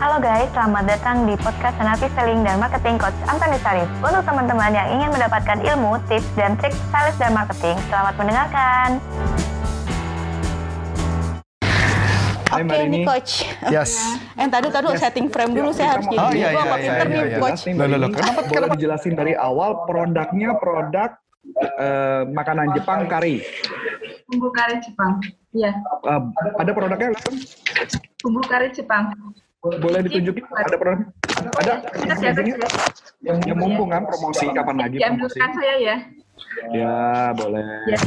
Halo guys, selamat datang di podcast Senapi Selling dan Marketing Coach Antoni Sarif. Untuk teman-teman yang ingin mendapatkan ilmu, tips, dan trik sales dan marketing, selamat mendengarkan. Oke nih Rini. coach. Yes. Eh tadi tadi setting frame dulu saya harus gini. Oh, iya, Gua iya, iya, pinter iya, nih iya. coach. Loh, loh, loh. Kenapa, kenapa dijelasin dari awal produknya produk eh, makanan Jepang kari. bumbu kari Jepang. Iya, Eh, ada produknya kan? bumbu kari Jepang. Boleh ditunjukin ada produk? Ada ya, sini? ada. yang, yang mumpung kan promosi kapan lagi promosi? Saya ya. Ya boleh. ya.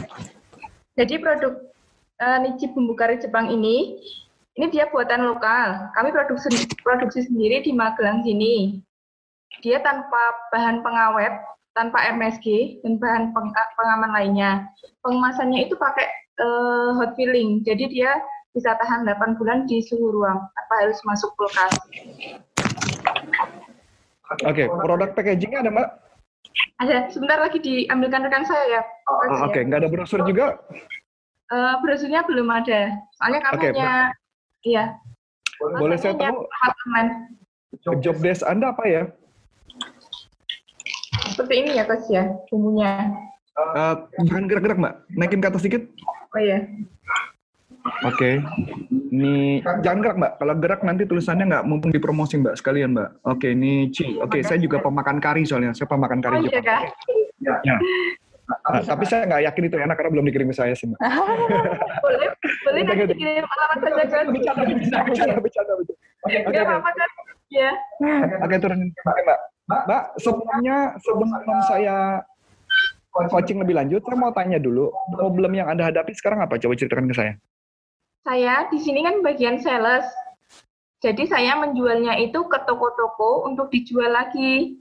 Jadi produk eh, Nichi bumbu kari Jepang ini, ini dia buatan lokal. Kami produksi produksi sendiri di Magelang sini. Dia tanpa bahan pengawet, tanpa MSG dan bahan peng- pengaman lainnya. Pengemasannya itu pakai eh, hot filling. Jadi dia bisa tahan 8 bulan di suhu ruang tanpa harus masuk kulkas. Oke, produk packagingnya ada mbak? Ada, sebentar lagi diambilkan rekan saya ya. Oh, Oke, nggak ada brosur juga? Eh, brosurnya belum ada. Soalnya kami Oke, hanya, iya. Boleh saya tahu job desk anda apa ya? Seperti ini ya, Coach ya, bumbunya. Eh, jangan gerak-gerak mbak, naikin ke atas sedikit. Oh iya. Oke, ini jangan gerak mbak. Kalau gerak nanti tulisannya nggak mumpung dipromosi mbak sekalian mbak. Oke, ini Ci. Oke, saya juga pemakan kari soalnya. Saya pemakan Oh kari iya, Jepang. Kak. Ya. Nah, tapi saya nggak yakin itu enak karena belum dikirim ke saya sih mbak. Boleh, boleh nanti dikirim alamat saja, Coach. Bercanda, bercanda, bercanda, bercanda. Oke, oke, apa-apa, Coach. Ya. Oke, turunin. Oke, mbak. Mbak, sebelumnya sebelum saya coaching lebih lanjut, saya mau tanya dulu problem yang anda hadapi sekarang apa? Coba ceritakan ke saya. Saya di sini kan bagian sales. Jadi saya menjualnya itu ke toko-toko untuk dijual lagi.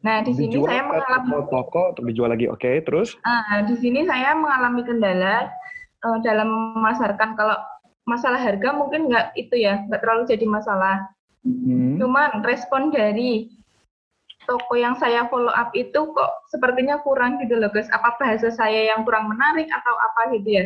Nah, di sini Dijual saya mengalami toko untuk dijual lagi. Oke, terus? Ah, di sini saya mengalami kendala eh, dalam memasarkan. Kalau masalah harga mungkin nggak itu ya, nggak terlalu jadi masalah. Hmm. Cuman respon dari toko yang saya follow up itu kok sepertinya kurang gitu loh guys. Apa bahasa saya yang kurang menarik atau apa gitu ya?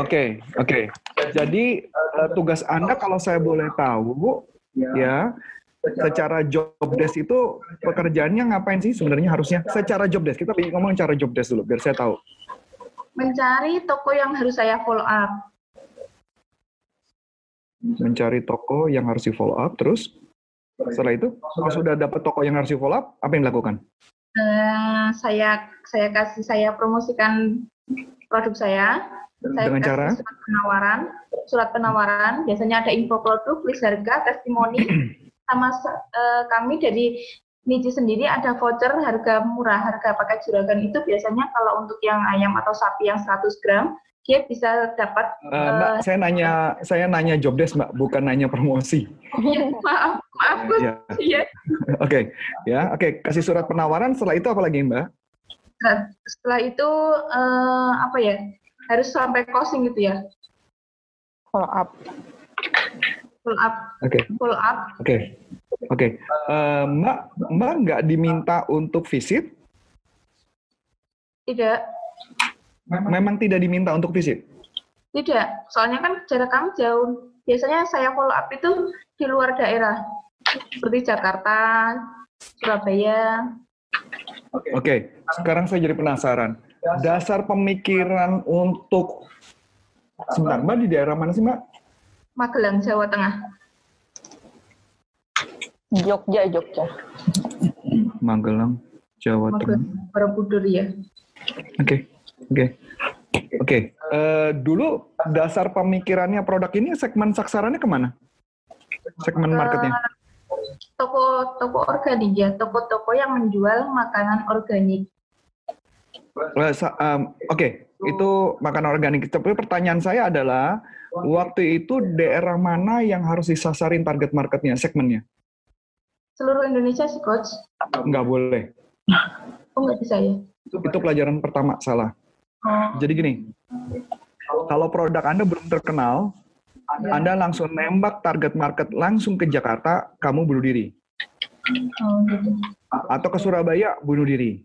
Oke, oke. Jadi eh, tugas Anda kalau saya boleh tahu, ya, secara job desk itu pekerjaannya ngapain sih sebenarnya harusnya? Secara job desk, kita ngomong cara job desk dulu, biar saya tahu. Mencari toko yang harus saya follow up. Mencari toko yang harus di follow up, terus setelah itu, kalau sudah dapat toko yang harus di follow up, apa yang dilakukan? Eh, saya saya kasih saya promosikan produk saya. Saya Dengan cara? surat penawaran, surat penawaran. Biasanya ada info produk, list harga, testimoni, sama eh, kami dari Niji sendiri ada voucher harga murah, harga pakai juragan itu biasanya kalau untuk yang ayam atau sapi yang 100 gram, dia bisa dapat, Eh, Mbak, saya nanya, saya nanya job desk, Mbak, bukan nanya promosi. ya, maaf, maaf, Gus. Ya. Iya. Oke, ya, oke. Kasih surat penawaran. Setelah itu apa lagi, Mbak? Nah, setelah itu eh, apa ya harus sampai closing gitu ya Follow up. full up Oke. full up Oke, oke. Eh, Mbak, Mbak nggak diminta untuk visit? tidak Memang tidak diminta untuk visit. tidak soalnya kan jarak kami jauh biasanya saya follow up itu di luar daerah seperti Jakarta Surabaya Oke, sekarang saya jadi penasaran. Dasar pemikiran untuk sebentar, Mbak di daerah mana sih, Mbak? Magelang Jawa Tengah Jogja, Jogja. Magelang, Jawa Tengah. Magelang Borobudur ya Oke, oke, oke. Eh, dulu dasar pemikirannya produk ini segmen sasarannya ke mana? Segmen marketnya? toko toko organik ya toko-toko yang menjual makanan organik Eh, sa- em, Oke, itu makanan organik. Tapi pertanyaan saya adalah, waktu itu daerah mana yang harus disasarin target marketnya, segmennya? Seluruh Indonesia sih coach Nggak boleh. oh nggak bisa ya Itu pelajaran pertama, salah. oh, Jadi gini, kalau produk Anda belum terkenal, Anda langsung nembak target market langsung ke Jakarta, kamu bunuh diri. oh gitu. Atau ke Surabaya, bunuh diri.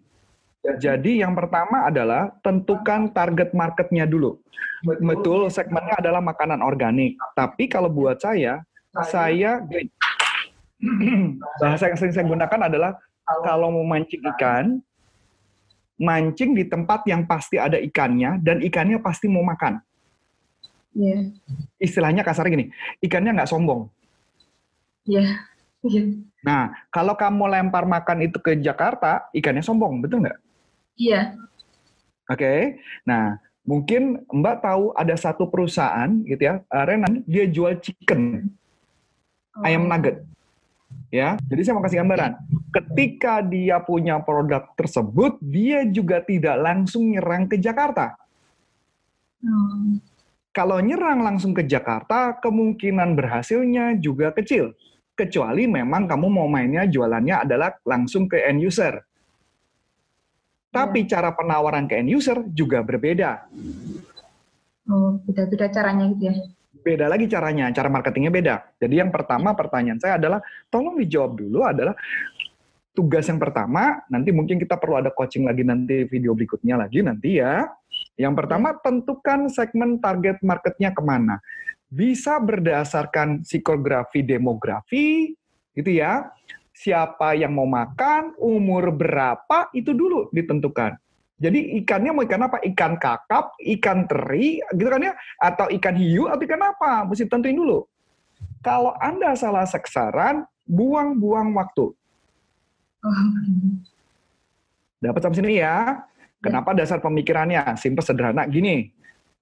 Jadi yang pertama adalah tentukan target marketnya dulu. Betul, segmennya adalah makanan organik. Tapi kalau buat saya, saya bahasa yang sering saya gunakan adalah kalau mau mancing ikan, mancing di tempat yang pasti ada ikannya dan ikannya pasti mau makan. Iya. Istilahnya kasar gini, ikannya nggak sombong. Iya. Iya. Nah, kalau kamu lempar makan itu ke Jakarta, ikannya sombong, betul nggak? Iya. Oke. Nah, mungkin Mbak tahu ada satu perusahaan gitu ya, uh, Renan, dia jual chicken, ayam Oh. nugget. Ya, jadi saya mau kasih gambaran. Ketika dia punya produk tersebut, dia juga tidak langsung nyerang ke Jakarta. Hmm. Kalau nyerang langsung ke Jakarta, kemungkinan berhasilnya juga kecil. Kecuali memang kamu mau mainnya jualannya adalah langsung ke end user. Tapi cara penawaran ke end user juga berbeda. Oh, beda-beda caranya gitu ya. Beda lagi caranya, cara marketingnya beda. Jadi yang pertama pertanyaan saya adalah, tolong dijawab dulu adalah tugas yang pertama, nanti mungkin kita perlu ada coaching lagi nanti video berikutnya lagi nanti ya. Yang pertama tentukan segmen target marketnya ke mana. Bisa berdasarkan psikografi demografi, gitu ya. Siapa yang mau makan, umur berapa, itu dulu ditentukan. Jadi ikannya mau ikan apa? Ikan kakap, ikan teri, gitu kan ya? Atau ikan hiu, atau ikan apa? Mesti tentuin dulu. Kalau Anda salah seksaran, buang-buang waktu. Dapat sampai sini ya. Kenapa dasar pemikirannya? Simpel sederhana. Gini,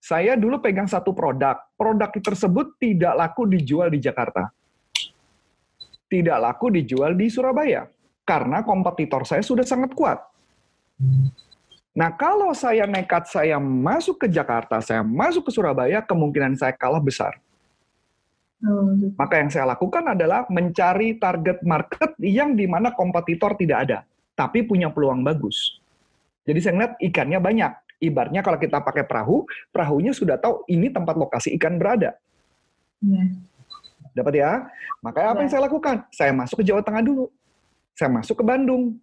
saya dulu pegang satu produk. Produk tersebut tidak laku dijual di Jakarta. Tidak laku dijual di Surabaya. Karena kompetitor saya sudah sangat kuat. Nah, kalau saya nekat saya masuk ke Jakarta, saya masuk ke Surabaya, kemungkinan saya kalah besar. Oh, gitu. Maka yang saya lakukan adalah mencari target market yang di mana kompetitor tidak ada, tapi punya peluang bagus. Jadi saya ngeliat ikannya banyak. Ibaratnya kalau kita pakai perahu, perahunya sudah tahu ini tempat lokasi ikan berada. Iya. Dapat ya? Makanya apa yang saya lakukan? Saya masuk ke Jawa Tengah dulu. Saya masuk ke Bandung.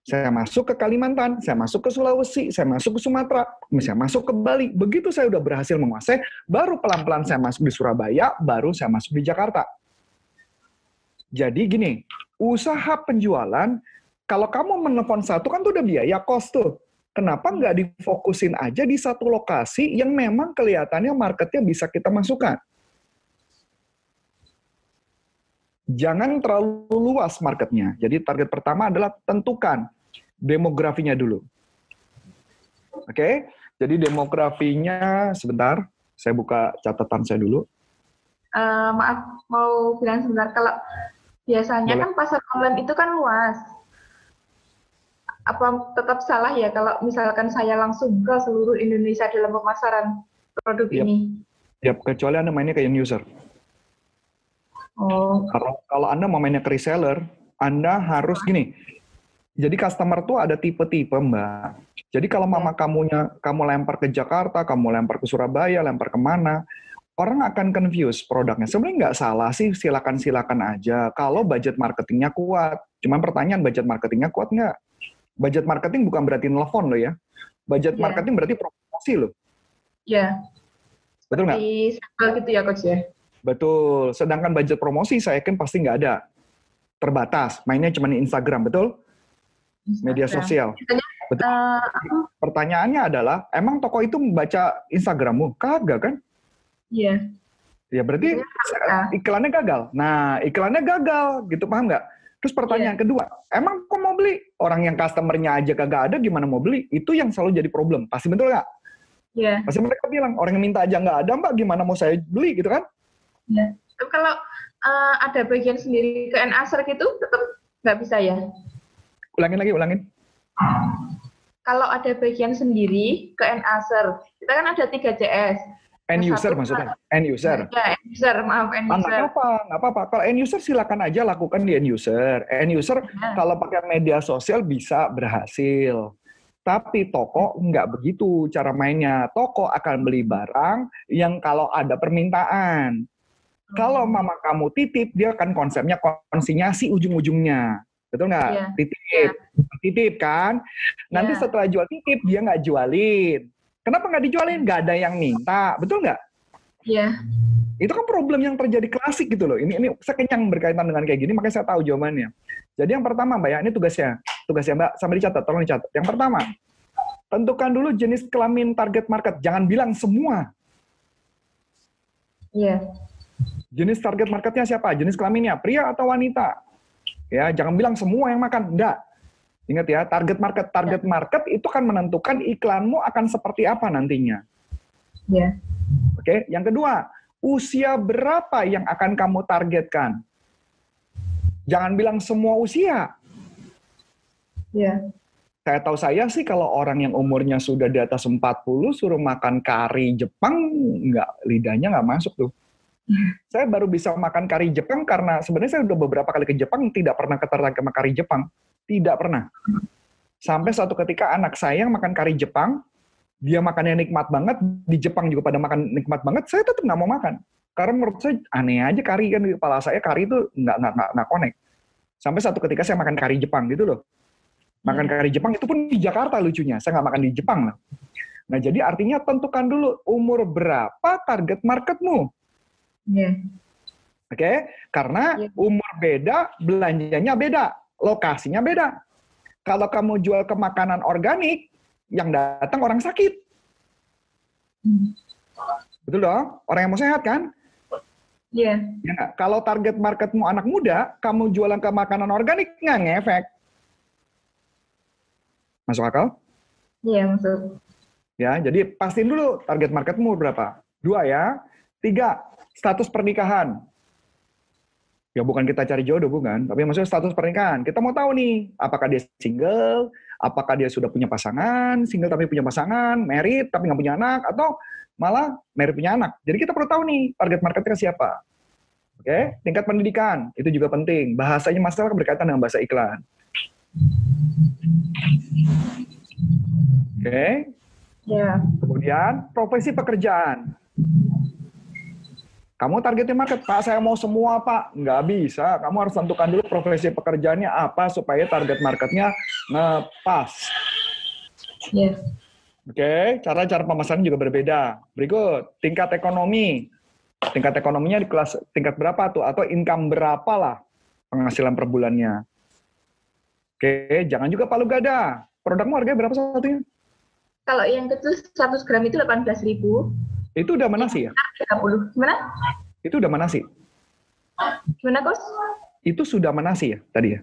Saya masuk ke Kalimantan, saya masuk ke Sulawesi, saya masuk ke Sumatera, saya masuk ke Bali. Begitu saya udah berhasil menguasai, baru pelan-pelan saya masuk di Surabaya, baru saya masuk di Jakarta. Jadi gini, usaha penjualan, kalau kamu menelpon satu kan tuh udah biaya cost tuh. Kenapa nggak difokusin aja di satu lokasi yang memang kelihatannya marketnya bisa kita masukkan? Jangan terlalu luas marketnya. Jadi target pertama adalah tentukan demografinya dulu. Oke, jadi demografinya sebentar, saya buka catatan saya dulu. Eh, maaf, mau bilang sebentar. Kalau biasanya Boleh. kan pasar online itu kan luas. Apa tetap salah ya kalau misalkan saya langsung ke seluruh Indonesia dalam pemasaran produk Yap. ini? Ya, kecuali Anda mainnya ke end user. Oh, Kalau kalau Anda mau mainnya ke reseller, Anda harus gini. Jadi customer tuh ada tipe-tipe, Mbak. Jadi kalau mama kamunya kamu lempar ke Jakarta, kamu lempar ke Surabaya, lempar ke mana, orang akan confuse produknya. Sebenarnya nggak salah sih, silakan-silakan aja. Kalau budget marketingnya kuat. Cuman pertanyaan budget marketingnya kuat nggak? Budget marketing bukan berarti nelfon loh ya. Budget Iya. marketing berarti promosi loh. ya. Betul nggak? Di sampel gitu ya, Coach ya? Betul. Sedangkan budget promosi saya yakin pasti nggak ada. Terbatas. Mainnya cuma di Instagram, betul? Media Instagram. sosial. Biasanya, Betul. eh, Pertanyaannya adalah, emang toko itu membaca Instagrammu? Kagak kan? Iya. Ya berarti Iya. iklannya gagal. Nah, iklannya gagal, gitu paham nggak? Terus pertanyaan Iya. kedua, emang kok mau beli? Orang yang customernya aja kagak ada, gimana mau beli? Itu yang selalu jadi problem. Pasti betul nggak? Iya. Pasti mereka bilang, orang yang minta aja nggak ada, mbak, gimana mau saya beli, gitu kan? Iya. Tapi kalau eh, ada bagian sendiri ke N-Aser gitu, tetap nggak bisa ya? Ulangin lagi, ulangin. Kalau ada bagian sendiri ke N-Aser, kita kan ada 3 CS. End user maksudnya? End user. Ya, N-User, maaf Ah, nggak N-User. apa-apa, nggak apa-apa. Kalau end user silakan aja lakukan di end user. End user Ya. kalau pakai media sosial bisa berhasil. Tapi toko nggak begitu cara mainnya. Toko akan beli barang yang kalau ada permintaan. Kalau mama kamu titip, dia akan konsepnya konsinyasi ujung-ujungnya. Betul nggak? Iya. Titip. Titip kan? Nanti Iya. setelah jual titip, dia nggak jualin. Kenapa nggak dijualin? Nggak ada yang minta. Betul nggak? Iya. Itu kan problem yang terjadi klasik gitu loh. Ini ini saya kenyang berkaitan dengan kayak gini, makanya saya tahu jawabannya. Jadi yang pertama, Mbak ya, ini tugasnya. Tugasnya Mbak, sambil dicatat, tolong dicatat. Yang pertama, tentukan dulu jenis kelamin target market. Jangan bilang semua. Iya. Jenis target marketnya siapa? Jenis kelaminnya, pria atau wanita? Ya, jangan bilang semua yang makan. Enggak. Ingat ya, target market. Target market itu kan menentukan iklanmu akan seperti apa nantinya. Iya. Oke, yang kedua, usia berapa yang akan kamu targetkan? Jangan bilang semua usia. Iya. Saya tahu saya sih kalau orang yang umurnya sudah di atas 40 suruh makan kari Jepang, nggak lidahnya nggak masuk tuh. Saya baru bisa makan kari Jepang karena sebenarnya saya udah beberapa kali ke Jepang tidak pernah ketertarik sama kari Jepang. Tidak pernah. Sampai suatu ketika anak saya yang makan kari Jepang, dia makannya nikmat banget, di Jepang juga pada makan nikmat banget, saya tetap nggak mau makan. Karena menurut saya aneh aja kari kan di kepala saya kari itu nggak nggak nggak. Sampai satu ketika saya makan kari Jepang gitu loh. Makan kari Jepang itu pun di Jakarta lucunya. Saya nggak makan di Jepang lah. Nah jadi artinya tentukan dulu umur berapa target marketmu. Iya. Oke, karena Iya. umur beda, belanjanya beda, lokasinya beda. Kalau kamu jual ke makanan organik, yang datang orang sakit. Hmm. Betul dong? Orang yang mau sehat kan? Iya. Ya nggak? Kalau target marketmu anak muda, kamu jualan ke makanan organik, nggak ngefek. Masuk akal? Iya, masuk. Ya, jadi pastiin dulu target marketmu berapa. Dua ya. Tiga, status pernikahan. Ya bukan kita cari jodoh, bukan. Tapi maksudnya status pernikahan. Kita mau tahu nih, apakah dia single, apakah dia sudah punya pasangan, single tapi punya pasangan, married tapi nggak punya anak, atau malah married punya anak. Jadi kita perlu tahu nih, target marketnya siapa. Oke, tingkat pendidikan, itu juga penting. Bahasanya masalah berkaitan dengan bahasa iklan. Oke, Iya. Kemudian profesi pekerjaan. Kamu targetnya market, Pak saya mau semua Pak. Nggak bisa, kamu harus tentukan dulu profesi pekerjaannya apa supaya target marketnya ngepas. Iya. Oke, cara-cara pemasaran juga berbeda. Berikut, tingkat ekonomi. Tingkat ekonominya di kelas tingkat berapa tuh? Atau income berapa lah penghasilan per bulannya. Oke, jangan juga palu gada. Produkmu harganya berapa satunya? Kalau yang kecil 100 gram itu 18.000. Itu udah mana sih ya? 30. Gimana? Itu udah mana sih? Gimana, Coach? Itu sudah menasi ya tadi ya?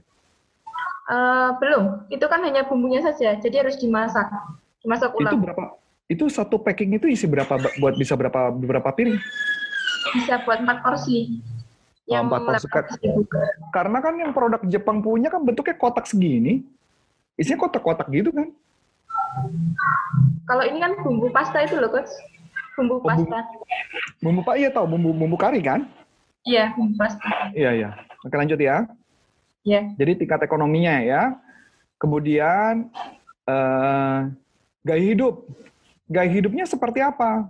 Eh, belum. Itu kan hanya bumbunya saja. Jadi harus dimasak. Dimasak Itu ulang. berapa? Itu satu packing itu isi berapa buat bisa berapa berapa piring? Bisa buat 4 porsi. Oh, empat porsi. 18.000. Karena kan yang produk Jepang punya kan bentuknya kotak segini. Isinya kotak-kotak gitu kan? Kalau ini kan bumbu pasta itu loh, Coach. Bumbu bumbu- pasta. Bumbu Pak iya tahu bumbu bumbu kari kan? Iya, bumbu pasta. Iya iya. Oke lanjut ya. Iya. Jadi tingkat ekonominya ya. Kemudian eh, gaya hidup. Gaya hidupnya seperti apa?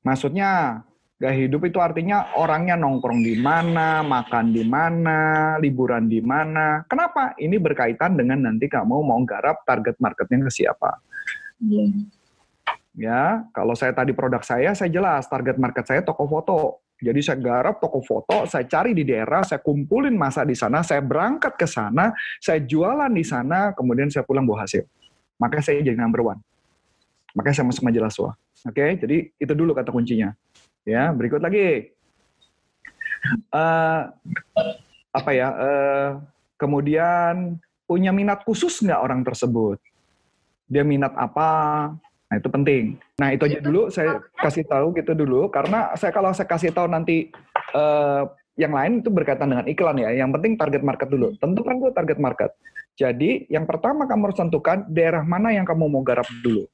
Maksudnya gaya hidup itu artinya orangnya nongkrong di mana, makan di mana, liburan di mana. Kenapa? Ini berkaitan dengan nanti kamu mau garap target marketnya ke siapa. Iya. Ya, kalau saya tadi produk saya, saya jelas target market saya toko foto. Jadi saya garap toko foto, saya cari di daerah, saya kumpulin masa di sana, saya berangkat ke sana, saya jualan di sana, kemudian saya pulang bawa hasil. Makanya saya jadi number one. Makanya saya masuk majalah SWA. Oke, jadi itu dulu kata kuncinya. Ya, berikut lagi. Eh, apa ya? eh, kemudian punya minat khusus nggak orang tersebut? Dia minat apa? Nah, itu penting. Nah, itu aja dulu saya kasih tahu gitu dulu karena saya kalau saya kasih tahu nanti eh, yang lain itu berkaitan dengan iklan ya. Yang penting target market dulu. Tentukan dulu target market. Jadi, yang pertama kamu harus tentukan daerah mana yang kamu mau garap dulu.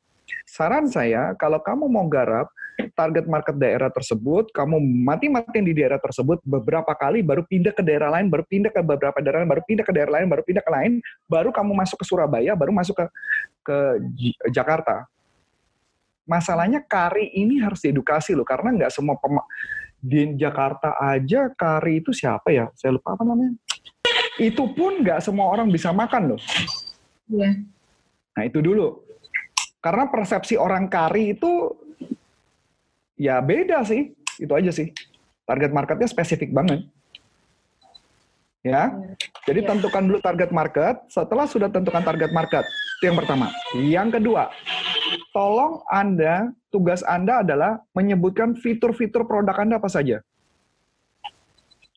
Saran saya, kalau kamu mau garap target market daerah tersebut, kamu mati-matiin di daerah tersebut beberapa kali, baru pindah ke daerah lain, baru pindah ke beberapa daerah lain, baru pindah ke daerah lain, baru pindah ke lain, baru kamu masuk ke Surabaya, baru masuk ke ke Jakarta. Masalahnya kari ini harus diedukasi loh, karena nggak semua pema- di Jakarta aja kari itu siapa ya? Saya lupa apa namanya. Itu pun nggak semua orang bisa makan loh. Iya. Nah itu dulu. Karena persepsi orang kari itu ya beda sih. Itu aja sih. Target marketnya spesifik banget. Ya. Jadi Ya. tentukan dulu target market. Setelah sudah tentukan target market, itu yang pertama. Yang kedua, tolong Anda, tugas Anda adalah menyebutkan fitur-fitur produk Anda apa saja.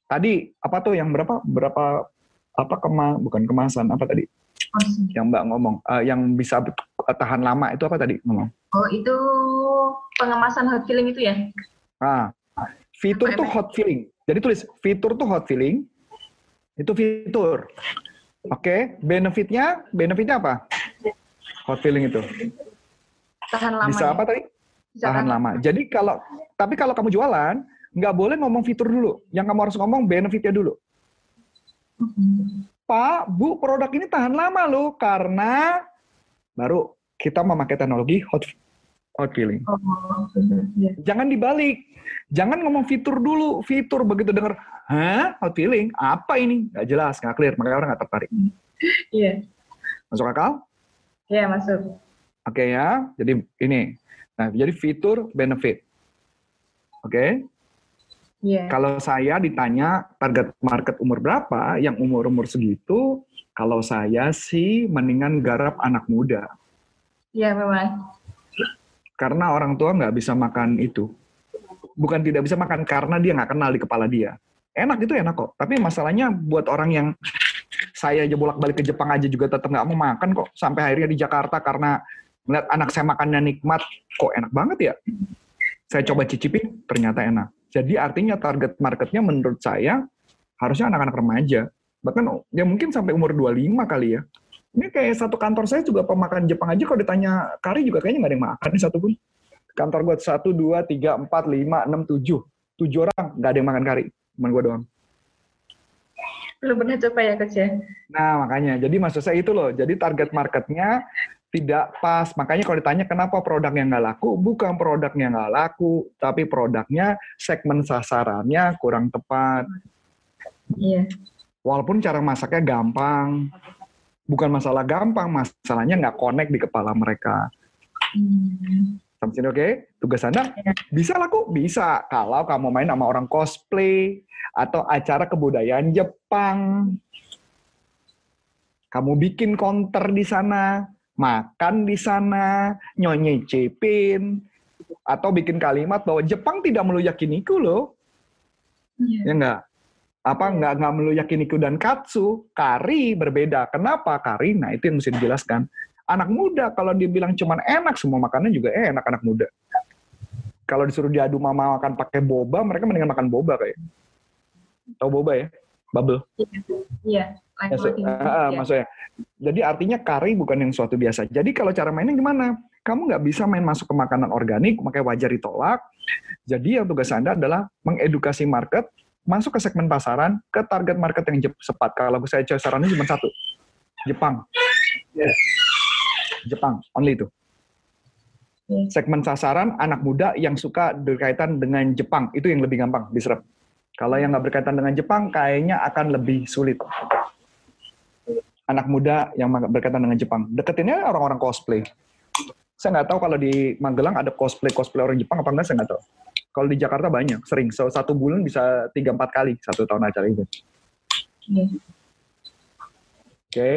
Tadi apa tuh yang berapa berapa apa kema bukan kemasan apa tadi yang Mbak ngomong Eh, yang bisa tahan lama itu apa tadi ngomong? Oh, itu pengemasan hot feeling itu ya? Ah, fitur tuh hot feeling. Jadi tulis fitur tuh hot feeling. Itu fitur. Oke, benefitnya, benefitnya apa? Hot feeling itu. Tahan lama. Bisa apa tadi? Bisa Tahan lama. Jadi kalau, tapi kalau kamu jualan, nggak boleh ngomong fitur dulu. Yang kamu harus ngomong benefitnya dulu. Mhm. Pak, Bu, produk ini tahan lama loh karena baru kita memakai teknologi hot hot feeling. Oh. Iya. Jangan dibalik. Jangan ngomong fitur dulu. Fitur begitu denger, hah? Hot feeling? Apa ini? Nggak jelas, nggak clear. Makanya orang nggak tertarik. Iya. Masuk akal? Iya, masuk. Oke ya. Jadi ini. Nah, jadi fitur benefit. Oke. Iya. Kalau saya ditanya target market umur berapa, yang umur-umur segitu, kalau saya sih mendingan garap anak muda. Iya, memang. Karena orang tua nggak bisa makan itu. Bukan tidak bisa makan, karena dia nggak kenal di kepala dia. Enak itu enak kok. Tapi masalahnya buat orang yang saya aja bolak-balik ke Jepang aja juga tetap nggak mau makan kok. Sampai akhirnya di Jakarta karena ngeliat anak saya makannya nikmat, kok enak banget ya. Saya coba cicipin, ternyata enak. Jadi artinya target marketnya menurut saya harusnya anak-anak remaja. Bahkan ya mungkin sampai umur 25 kali ya. Ini kayak satu kantor saya juga pemakan Jepang aja kalau ditanya kari juga kayaknya nggak ada yang makan nih satu pun. Kantor gue satu, dua, tiga, empat, lima, enam, tujuh. Tujuh orang nggak ada yang makan kari. Cuman gue doang. Belum pernah coba ya, Coach ya? Nah makanya, jadi maksud saya itu loh. Jadi target marketnya tidak pas. Makanya kalau ditanya kenapa produknya nggak laku, bukan produknya nggak laku, tapi produknya segmen sasarannya kurang tepat. Iya. Walaupun cara masaknya gampang, bukan masalah gampang, masalahnya nggak connect di kepala mereka. Hmm. Sampai sini oke? Tugas Anda bisa laku? Bisa. Kalau kamu main sama orang cosplay atau acara kebudayaan Jepang. Kamu bikin counter di sana, makan di sana, nyonyecipin, atau bikin kalimat bahwa Jepang tidak melulu yakiniku loh. Iya. Ya enggak? Apa enggak enggak melulu yakiniku dan katsu? Kari berbeda. Kenapa kari? Nah, itu yang mesti dijelaskan. Anak muda kalau dibilang cuman enak semua makanan juga enak anak muda. Kalau disuruh diadu mama makan pakai boba, mereka mendingan makan boba kayak. Tahu boba ya? Bubble. Iya. Maksud, Level tinggi. ah, ah, Iya. maksudnya. Jadi artinya kari bukan yang suatu biasa. Jadi kalau cara mainnya gimana? Kamu nggak bisa main masuk ke makanan organik, makanya wajar ditolak. Jadi yang tugas Anda adalah mengedukasi market, masuk ke segmen pasaran, ke target market yang cepat. Kalau saya sarannya cuma satu, Jepang. Jepang, only itu. Segmen sasaran anak muda yang suka berkaitan dengan Jepang, itu yang lebih gampang diserap. Kalau yang nggak berkaitan dengan Jepang, kayaknya akan lebih sulit anak muda yang berkaitan dengan Jepang. Deketinnya orang-orang cosplay. Saya nggak tahu kalau di Magelang ada cosplay cosplay orang Jepang apa enggak saya nggak tahu. Kalau di Jakarta banyak, sering. So, satu bulan bisa tiga empat kali satu tahun acara itu. Iya. Oke.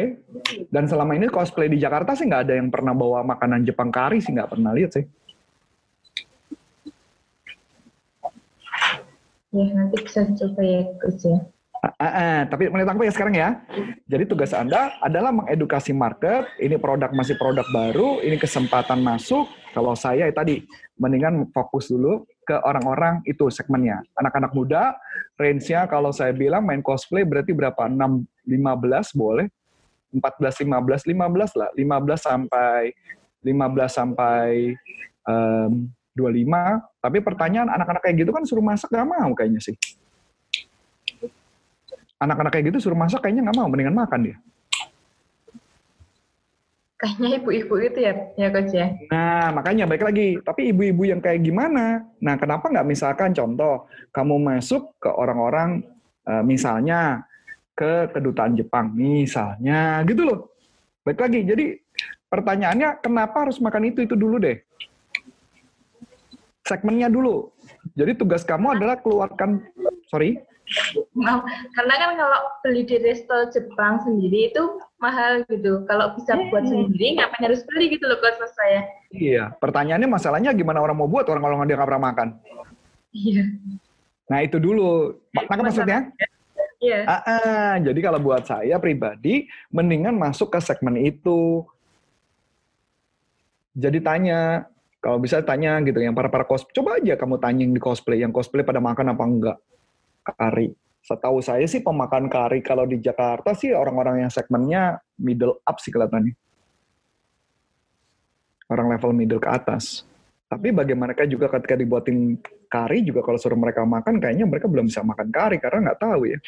Dan selama ini cosplay di Jakarta sih nggak ada yang pernah bawa makanan Jepang kari sih nggak pernah lihat sih. Ya, nanti bisa coba ya, Coach ya. Ah. tapi aku ya sekarang ya. Jadi tugas Anda adalah mengedukasi market. Ini produk masih produk baru, ini kesempatan masuk. Kalau saya ya tadi mendingan fokus dulu ke orang-orang itu segmennya. Anak-anak muda, range-nya kalau saya bilang main cosplay berarti berapa? 6 15 boleh. 14 15 15 lah. 15 sampai 15 sampai em, 25. Tapi pertanyaan anak-anak kayak gitu kan suruh masak gak mau kayaknya sih anak-anak kayak gitu suruh masak kayaknya nggak mau, mendingan makan dia. Kayaknya ibu-ibu itu ya, ya Coach ya. Nah, makanya baik lagi. Tapi ibu-ibu yang kayak gimana? Nah, kenapa nggak misalkan contoh, kamu masuk ke orang-orang, eh, misalnya ke kedutaan Jepang, misalnya, gitu loh. Baik lagi, jadi pertanyaannya kenapa harus makan itu itu dulu deh. segmennya dulu. Jadi tugas kamu adalah keluarkan, sorry, Maaf, karena kan kalau beli di resto Jepang sendiri itu mahal gitu. Kalau bisa buat sendiri, ngapain harus beli gitu loh kalau saya. iya. Pertanyaannya masalahnya gimana orang mau buat orang kalau dia nggak pernah makan. Iya. Nah itu dulu. Maka maksudnya? Iya. Ah, ah. jadi kalau buat saya pribadi, mendingan masuk ke segmen itu. Jadi tanya, kalau bisa tanya gitu, yang para para cos, coba aja kamu tanya yang di cosplay, yang cosplay pada makan apa enggak kari. Setahu saya sih pemakan kari kalau di Jakarta sih orang-orang yang segmennya middle up sih kelihatannya. Orang level middle ke atas. Tapi bagaimana juga ketika dibuatin kari juga kalau suruh mereka makan kayaknya mereka belum bisa makan kari karena nggak tahu ya.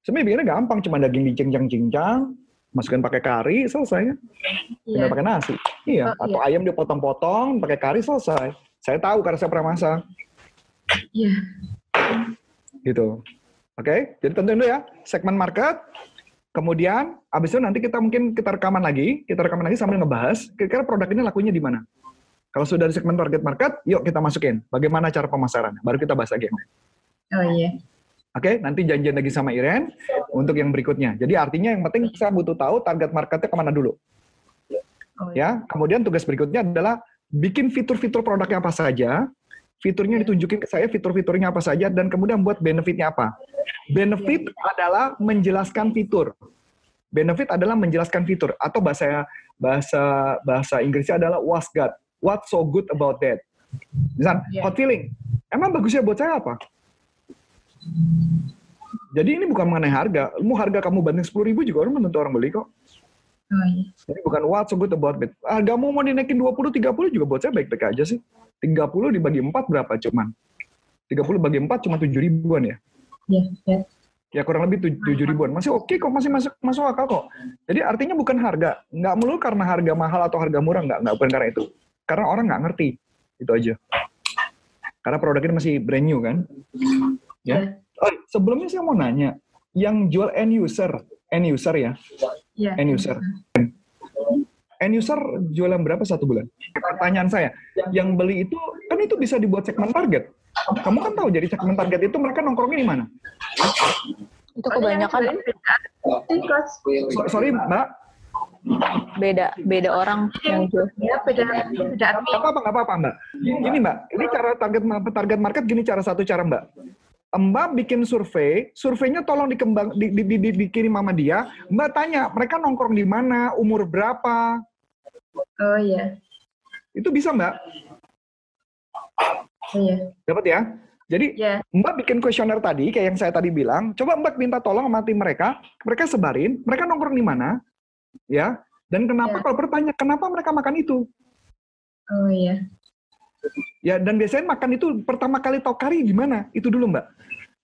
Sebenarnya bikinnya gampang, cuma daging dicincang-cincang, masukin pakai kari, selesai. Tinggal Iya. pakai nasi. Iya, Oh, atau ayam dipotong-potong, pakai kari selesai. Saya tahu karena saya pernah masak. Iya. gitu. Oke, jadi tentuin dulu ya segmen market. Kemudian abis itu nanti kita mungkin kita rekaman lagi, kita rekaman lagi sambil ngebahas kira-kira produk ini lakunya di mana. Kalau sudah di segmen target market, yuk kita masukin. Bagaimana cara pemasaran? Baru kita bahas lagi. Oh iya. Oke, nanti janjian lagi sama Iren untuk yang berikutnya. Jadi artinya yang penting saya butuh tahu target marketnya ke mana dulu. Oh, Ya, kemudian tugas berikutnya adalah bikin fitur-fitur produknya apa saja, fiturnya ditunjukin ke saya, fitur-fiturnya apa saja, dan kemudian buat benefitnya apa. Benefit adalah menjelaskan fitur. Benefit adalah menjelaskan fitur atau bahasa bahasa bahasa Inggrisnya adalah what's good, what's so good about that. Misal, Yeah. hot feeling. Emang bagusnya buat saya apa? Jadi ini bukan mengenai harga. Mau harga kamu banding 10 ribu juga orang belum tentu orang beli kok. Oh iya. Jadi bukan what's so good about it. Hargamu mau dinaikin 20, 30 juga buat saya baik-baik aja sih. 30 dibagi 4 berapa cuman? 30 bagi 4 cuma 7 ribuan ya. Iya. Iya. Ya kurang lebih 7 ribuan. Masih oke kok, masih masuk masuk akal kok. Jadi artinya bukan harga. Nggak melulu karena harga mahal atau harga murah. Nggak, nggak bukan karena itu. Karena orang nggak ngerti. Itu aja. Karena produk ini masih brand new kan. Ya. Oh, sebelumnya saya mau nanya. Yang jual end user, end user ya, Iya. end user. End user jualan berapa satu bulan? Pertanyaan saya, yang beli itu kan itu bisa dibuat segmen target. Kamu kan tahu jadi segmen target itu mereka nongkrongnya di mana? Itu iya, kebanyakan. So- sorry Mbak, beda beda orang yang jual. Ya, beda beda nggak apa-apa nggak apa-apa Mbak. Gini Mbak, ini cara target target market gini cara satu cara Mbak. Mbak bikin survei, surveinya tolong dikembang di, di, di, di- dikirim sama dia. Mbak tanya mereka nongkrong di mana, umur berapa, Oh iya. itu bisa Mbak. Oh iya. Dapat ya? Jadi Iya. Mbak bikin kuesioner tadi, kayak yang saya tadi bilang, coba Mbak minta tolong sama tim mereka, mereka sebarin, mereka nongkrong di mana, ya, dan kenapa Ya. kalau bertanya, kenapa mereka makan itu? Oh iya. Ya, dan biasanya makan itu pertama kali tahu kari di mana, itu dulu Mbak.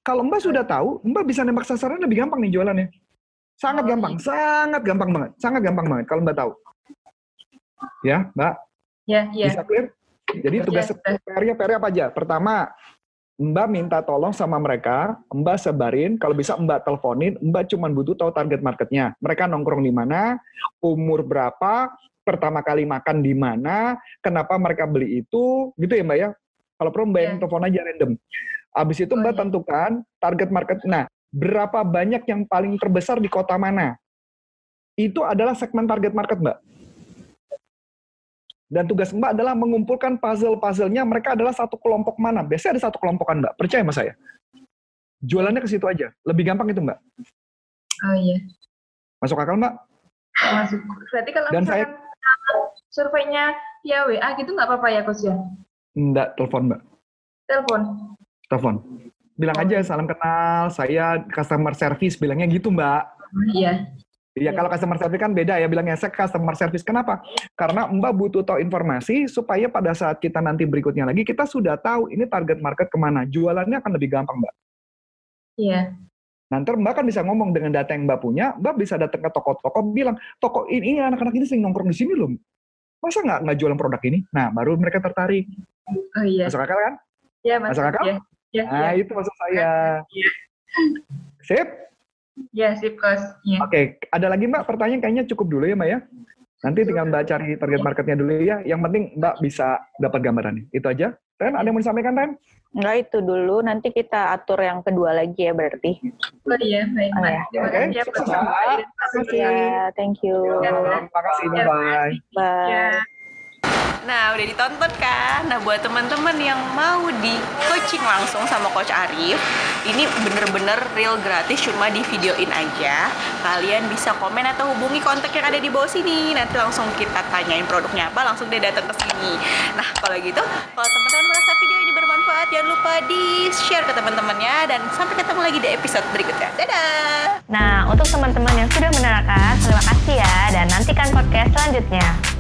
Kalau Mbak sudah tahu, Mbak bisa nembak sasaran lebih gampang nih jualannya. Sangat Oh, gampang, sangat gampang banget, sangat gampang banget kalau Mbak tahu. Ya, Mbak, Ya, iya. bisa clear? Jadi tugas Ya. PR-nya PR apa aja? Pertama, Mbak minta tolong sama mereka, Mbak sebarin, kalau bisa Mbak teleponin, Mbak cuma butuh tahu target marketnya. Mereka nongkrong di mana, umur berapa, pertama kali makan di mana, kenapa mereka beli itu, gitu ya Mbak ya. Kalau perlu Mbak yang Ya. telepon aja random. Habis itu Oh, Mbak iya. tentukan target market. Nah, berapa banyak yang paling terbesar di kota mana? Itu adalah segmen target market Mbak. Dan tugas Mbak adalah mengumpulkan puzzle-puzzle-nya mereka adalah satu kelompok mana. Biasanya ada satu kelompokan Mbak, percaya sama saya. Jualannya ke situ aja. Lebih gampang itu Mbak. Oh iya. Masuk akal Mbak? Masuk. Berarti kalau Dan misalkan surveinya via WA gitu nggak apa-apa ya, Coach ya? Enggak, telepon Mbak. Telepon. Telepon. Bilang aja salam kenal, saya customer service, bilangnya gitu Mbak. Oh, iya. Ya kalau customer service kan beda ya bilangnya saya customer service. Kenapa? Karena Mbak butuh tahu informasi supaya pada saat kita nanti berikutnya lagi kita sudah tahu ini target market ke mana. Jualannya akan lebih gampang Mbak. Iya. Nanti Mbak kan bisa ngomong dengan data yang Mbak punya, Mbak bisa datang ke toko-toko bilang, toko ini anak-anak ini sering nongkrong di sini loh. Masa nggak nggak jualan produk ini? Nah, baru mereka tertarik. Oh iya. Masuk akal kan? Ya, Mas. Masuk akal? Ya. Ya, Nah, ya. itu maksud saya. Iya. Sip? Ya, sip. Ya. Oke, ada lagi Mbak pertanyaan kayaknya cukup dulu ya Mbak ya. Nanti tinggal Mbak cari target marketnya dulu ya. Yang penting Mbak bisa dapat gambarannya. Itu aja. Ren, ada yang mau disampaikan, Ren? Enggak itu dulu, nanti kita atur yang kedua lagi ya berarti. Oh iya, baik. Oh, Mbak. ya. Terima Oke, kasih ya, Pak. Mbak. Terima kasih. Ya, thank you. Terima kasih, bye-bye. Bye. Ya. Nah, udah ditonton kan? Nah, buat teman-teman yang mau di coaching langsung sama Coach Arif, ini bener-bener real gratis, cuma di videoin aja. Kalian bisa komen atau hubungi kontak yang ada di bawah sini. Nanti langsung kita tanyain produknya apa, langsung dia datang ke sini. Nah, kalau gitu, kalau teman-teman merasa video ini bermanfaat, jangan lupa di-share ke teman-temannya dan sampai ketemu lagi di episode berikutnya. Dadah! Nah, untuk teman-teman yang sudah menerangkan, terima kasih ya dan nantikan podcast selanjutnya.